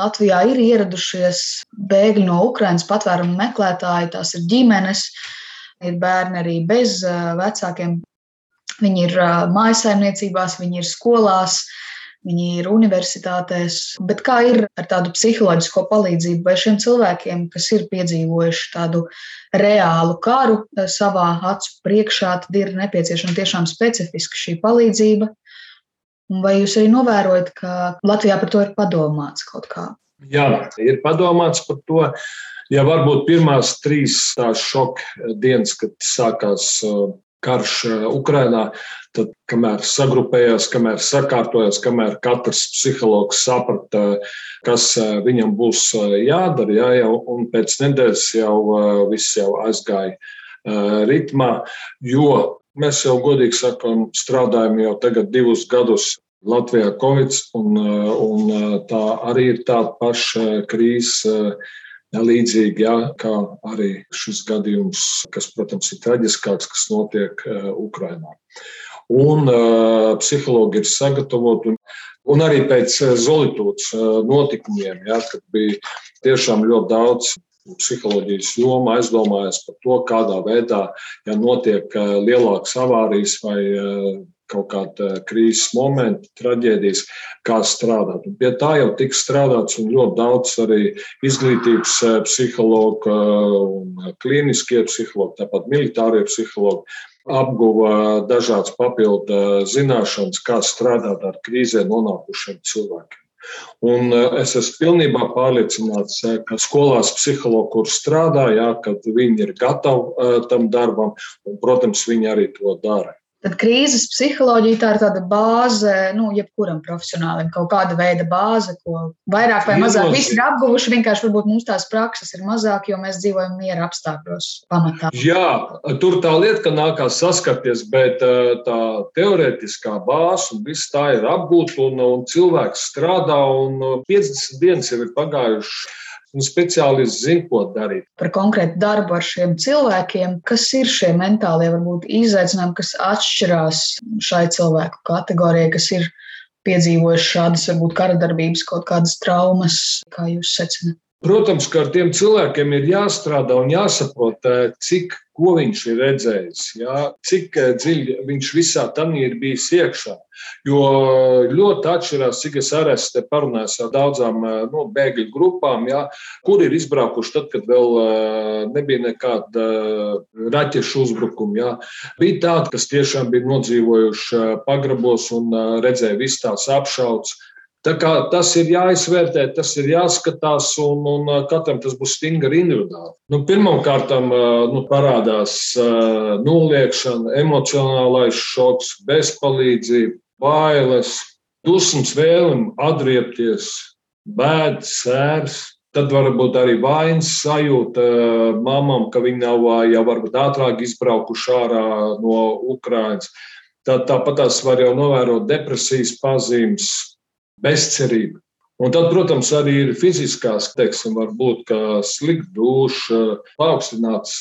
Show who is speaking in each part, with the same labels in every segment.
Speaker 1: Latvijā ir ieradušies bēgļi no Ukrainas patvērumu meklētāji, tās ir ģimenes, ir bērni arī bez vecākiem. Viņi ir mājasaimniecībās, viņi ir skolās, viņi ir universitātēs. Bet kā ir ar tādu psiholoģisko palīdzību vai šiem cilvēkiem, kas ir piedzīvojuši tādu reālu karu savā acu priekšā, tad ir nepieciešama tiešām specifiska šī palīdzība. Vai jūs arī novērojat, ka Latvijā par to ir padomāts kaut kā?
Speaker 2: Jā, ir padomāts par to. Ja varbūt pirmās trīs tās šoka dienas, kad sākās uh, karš uh, Ukrajinā, tad kamēr sagrupējās, kamēr sakārtojās, kamēr katrs psihologs saprata, kas uh, viņam būs jādara, jā, jau, un pēc nedēļas jau viss jau aizgāja ritmā, jo mēs jau godīgi sakām, strādājam jau tagad divus gadus Latvijā Covid, un, un tā arī ir tāda paša krīze līdzīgi, jā, kā arī šis gadījums, kas, protams, ir traģiskāks, kas notiek Ukrajinā. Un uh, psihologi ir sagatavoti, un, un arī pēc Zolītūdas notikumiem, jā, kad bija tiešām ļoti daudz psiholoģijas joma aizdomājas par to, kādā veidā, ja notiek lielākas avārijas vai kaut kāda krīzes momenta, traģēdijas, kā strādāt. Un pie tā jau tiks strādāts un ļoti daudz arī izglītības eh, psihologu klīniskie psihologi, tāpat militārie psihologi apguva dažādas papildu zināšanas, kā strādāt ar krīzē nonākušiem cilvēkiem. Un eh, es esmu pilnībā pārliecināts, eh, ka skolās psihologi, kur strādā, jā, kad viņi ir gatavi tam darbam, un, protams, viņi arī to dara.
Speaker 1: Tad krīzes psiholoģija tā ir tāda bāze, nu, jebkuram profesionālim, kaut kāda veida bāze, ko vairāk vai mazāk visi ir apguvuši. Vienkārši varbūt mums tās prakses ir mazāk, jo mēs dzīvojam miera apstākļos pamatā.
Speaker 2: Jā, tur tā lieta, ka nākās saskarties, bet tā teorētiskā bāze un viss tā ir apgūta un, un cilvēks strādā un 50 dienas jau ir pagājušas un speciālisti zina, ko darīt.
Speaker 1: Par konkrētu darbu ar šiem cilvēkiem, kas ir šie mentālie varbūt, izaicinājumi, kas atšķirās šai cilvēku kategorijai, kas ir piedzīvojuši šādas varbūt kara darbības, kaut kādas traumas, kā jūs secināt?
Speaker 2: Protams, ka ar tiem cilvēkiem ir jāstrādā un jāsaprot, eh, cik ko viņš ir redzējis, jā, cik eh, dziļi viņš visā tam ir bijis iekšā. Jo ļoti atšķirās, cik es arī esmu parunājis ar daudzām eh, nu, bēgļu grupām, jā, kur ir izbraukuši tad, kad vēl nebija nekāda raķešu uzbrukuma. Jā. Bija tādi, kas tiešām bija nodzīvojuši pagrabos un redzēja visas tās apšaudas Tas ir jāizvērtē, tas ir jāskatās, un, un katram tas būs stingri individuāli. Nu, Pirmkārt, nu, parādās noliekšana, emocionālais šoks, bezpalīdzība, bailes, dusmas, vēlme atriepties, bēdas, sērs. Tad var būt arī vainas sajūta mamam, ka viņi nav jau varbūt ātrāk izbraukuši ārā no Ukrainas. Tad tāpat tās var jau novērot depresijas pazīmes, bezcerība. Un tad, protams, arī ir fiziskās, teiksim, varbūt slikta duša, paaugstināts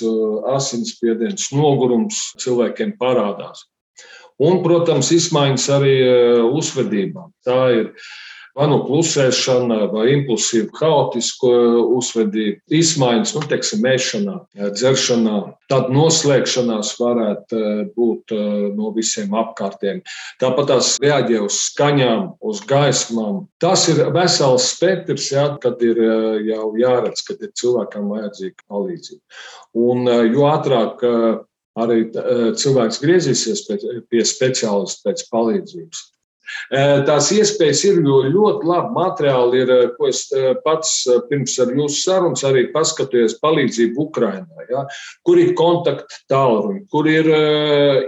Speaker 2: asinsspiediens, nogurums cilvēkiem parādās. Un, protams, izmaiņas arī uzvedībā. Tā ir vai nu klusēšana, vai impulsīva, haotiska uzvedība, izmaiņas, nu, teiksim, mēšanā, dzeršanā. Tad noslēgšanās varētu eh, būt no visiem apkārtiem. Tāpat tās reaģē uz skaņām, uz gaismām. Tas ir vesels spektrs, jā, kad ir jau jāredz, kad ir cilvēkam vajadzīga palīdzība. Un jo ātrāk arī cilvēks griezīsies pie speciālista pēc palīdzības, Tās iespējas ir ļoti labi. Materiāli ir, ko es pats pirms ar jūsu sarunas arī paskatījos, palīdzību Ukrainai, ja, kur ir kontakti tālruņi, kur ir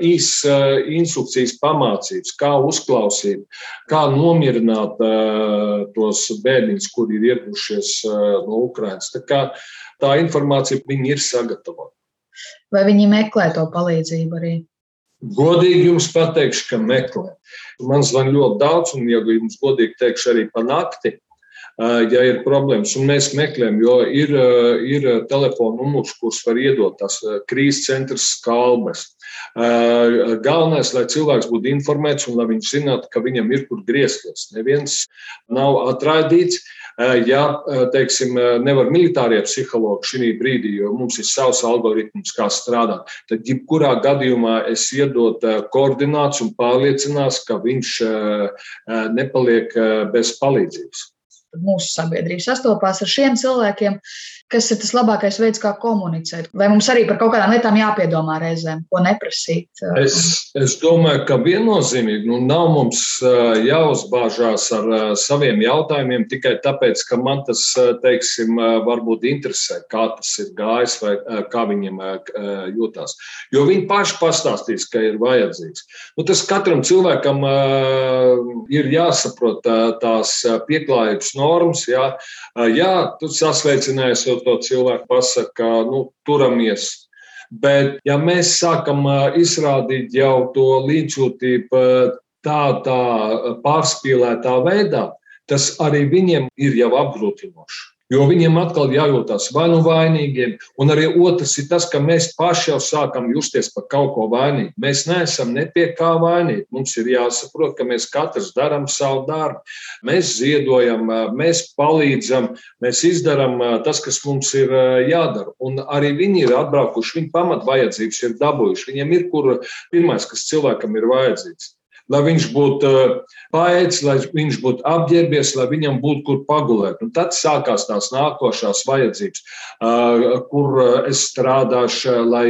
Speaker 2: īsas instrukcijas pamācības, kā uzklausīt, kā nomierināt tos bērniņus, kuri ir ieradušies no Ukrainas. Tā, kā, tā informācija viņi ir sagatavota.
Speaker 1: Vai viņi meklē to palīdzību arī?
Speaker 2: Godīgi jums pateikšu, ka meklē. Man zvan ļoti daudz, un, ja jums godīgi teikšu, arī pa nakti, ja ir problēmas, un mēs meklējam, jo ir, ir telefona numurs, kurus var iedot tās krīzes centra skalbes. Galvenais, lai cilvēks būtu informēts un lai viņš zinātu, ka viņam ir kur griezties. Neviens nav atraidīts. Ja teiksim, nevar militārie psihologi šī brīdī, jo mums ir savs algoritms, kā strādāt, tad jebkurā gadījumā es iedot koordinācijas un pārliecinās, ka viņš nepaliek bez palīdzības.
Speaker 1: Mūsu sabiedrība sastopās ar šiem cilvēkiem, kas ir tas labākais veids, kā komunicēt. Vai mums arī par kaut kādām lietām jāpiedomā reizēm, ko neprasīt?
Speaker 2: Es, es domāju, ka viennozīmīgi nu, nav mums jāuzbāžās ar saviem jautājumiem tikai tāpēc, ka man tas, teiksim, varbūt interesē, kā tas ir gājis vai kā viņiem jūtās. Jo viņi paši pastāstīs, ka ir vajadzīgs. Nu, tas katram cilvēkam ir jāsaprot tās pieklājības normas. Jā, jā tu sasveicinājies ar to cilvēku, pasaka, nu, turamies. Bet, ja mēs sākam izrādīt jau to līdzjūtību tādā pārspīlētā veidā, tas arī viņiem ir jau apgrūtinoši. Jo viņiem atkal jājūtas vai nu vainīgiem, un arī otrs ir tas, ka mēs paši jau sākam justies par kaut ko vainīgu. Mēs neesam ne pie kā vainīgi. Mums ir jāsaprot, ka mēs katrs darām savu darbu. Mēs ziedojam, mēs palīdzam, mēs izdarām tas, kas mums ir jādara. Un arī viņi ir atbraukuši, viņu pamatvajadzības ir dabūjuši. Viņiem ir kur pirmais, kas cilvēkam ir vajadzīgs lai viņš būtu eh, paēdis, lai viņš būtu apģērbies, lai viņam būtu kur pagulēt. Un tad sākās tās nākošās vajadzības, eh, kur eh, es strādāšu, lai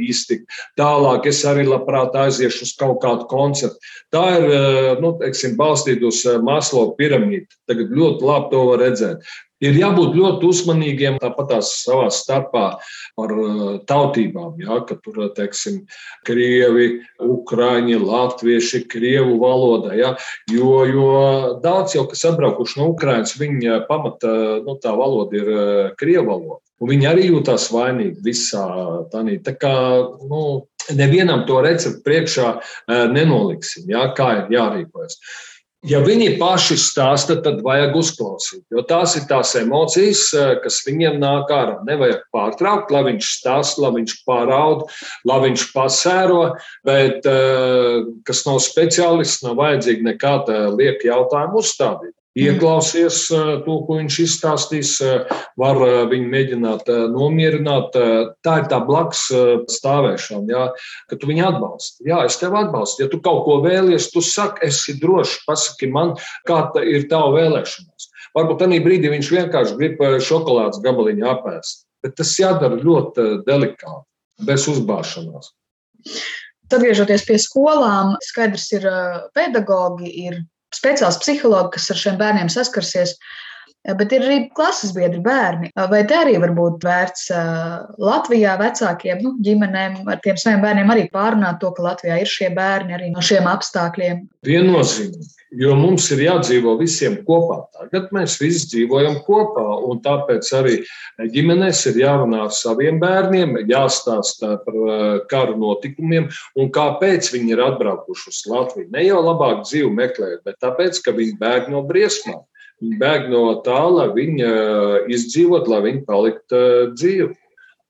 Speaker 2: iztiktu. Tālāk es arī labprāt aiziešu uz kaut kādu koncertu. Tā ir nu, teiksim, balstīta uz Maslow piramīdu. Tagad ļoti labi to var redzēt. Ir jābūt ļoti uzmanīgiem tāpat savā starpā par uh, tautībām. Ja, ka tur, uh, teiksim, krievi, ukrāņi, latvieši, krievu valoda. Ja, jo, jo daudz jau, kas atbraukuši no Ukrainas, viņa pamata nu, tā valoda ir uh, krievu valoda. Un viņi arī jūtas vainīgi visā tādā. Tā kā nu, nevienam to recepti priekšā nenoliksim, ja, kā ir jārīkojas. Ja viņi paši stāsta, tad vajag uzklausīt. Jo tās ir tās emocijas, eh, kas viņiem nāk ārā. Nevajag pārtraukt, lai viņš stāsta, lai viņš pāraud, lai viņš pasēro. Bet, eh, kas nav speciālists, nav vajadzīgi nekāda lieka jautājuma uzstādīt. Ieklausies eh, to, ko viņš izstāstīs, eh, var eh, viņu mēģināt nomierināt. Tā ir tā blakus stāvēšana, jā, ka tu viņu atbalsti. Jā, es tevi atbalstu. Ja tu kaut ko vēlies, tu saki, es esmu drošs, pasaki man, kāda ir tava vēlēšanās. Varbūt tajā brīdī viņš vienkārši grib šokolādes gabaliņu apēst. Bet tas jādara ļoti delikāti, bez uzbāšanās.
Speaker 1: Atgriežoties pie skolām, skaidrs ir, pedagogi ir speciāls psihologi, kas ar šiem bērniem saskarsies. Bet ir arī klases biedri bērni. Vai te arī var būt vērts Latvijā vecākiem, nu, ģimenēm ar tiem saviem bērniem arī pārunāt to, ka Latvijā ir šie bērni arī no šiem apstākļiem?
Speaker 2: Viennozīmīgi, jo mums ir jādzīvo visiem kopā. Tagad mēs visi dzīvojam kopā, un tāpēc arī ģimenēs ir jārunā ar saviem bērniem, jāstāsta par karu notikumiem un kāpēc viņi ir atbraukuši uz Latviju. Ne jau labāk dzīvi meklējot, bet tāpēc, ka viņi bēg no briesmām. Bēg no tā, lai viņi izdzīvot, lai viņi paliktu dzīvi.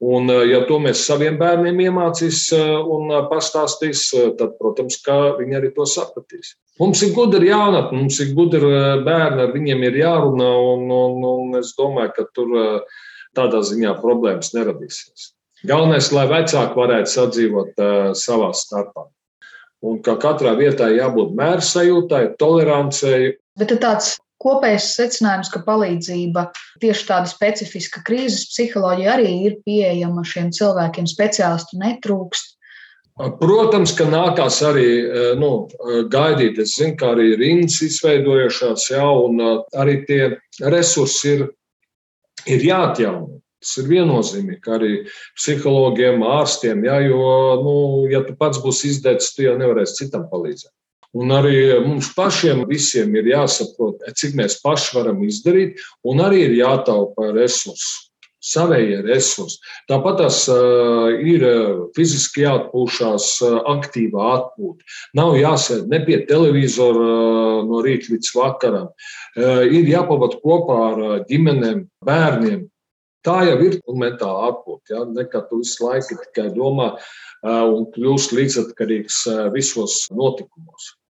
Speaker 2: Un, ja to mēs saviem bērniem iemācīs un pastāstīs, tad, protams, viņi arī to sapratīs. Mums ir gudri jaunatni, mums ir gudri bērni, ar viņiem ir jārunā, un, un, un es domāju, ka tur tādā ziņā problēmas neradīsies. Galvenais, lai vecāki varētu sadzīvot savā starpā. Un ka katrai vietai jābūt mērsajūtai, tolerancei.
Speaker 1: Bet tāds kopējs secinājums, ka palīdzība tieši tāda specifiska krīzes psiholoģija arī ir pieejama šiem cilvēkiem, speciālistu netrūkst.
Speaker 2: Protams, ka nākās arī nu, gaidīt. Es zinu, ka arī rindas izveidojušās, ja, un arī tie resursi ir, ir jāatjauno. Tas ir viennozīmīgi, arī psihologiem, ārstiem, ja, jo, nu, ja tu pats būsi izdedzis, tu jau nevarēsi citam palīdzēt. Un arī mums pašiem visiem ir jāsaprot, cik mēs paši varam izdarīt, un arī ir jātaupa resursi. Savējie resursi. Tāpat tas ir fiziski jāatpūšas, aktīvā atpūta. Nav jāsēž ne pie televizora no rīta līdz vakaram. Ir jāpavada kopā ar ģimenēm, bērniem. Tā jau ir mentāla atpūta. Ja? Nekā tu visu laiku tikai domā un kļūst līdzatkarīgs visos notikumos.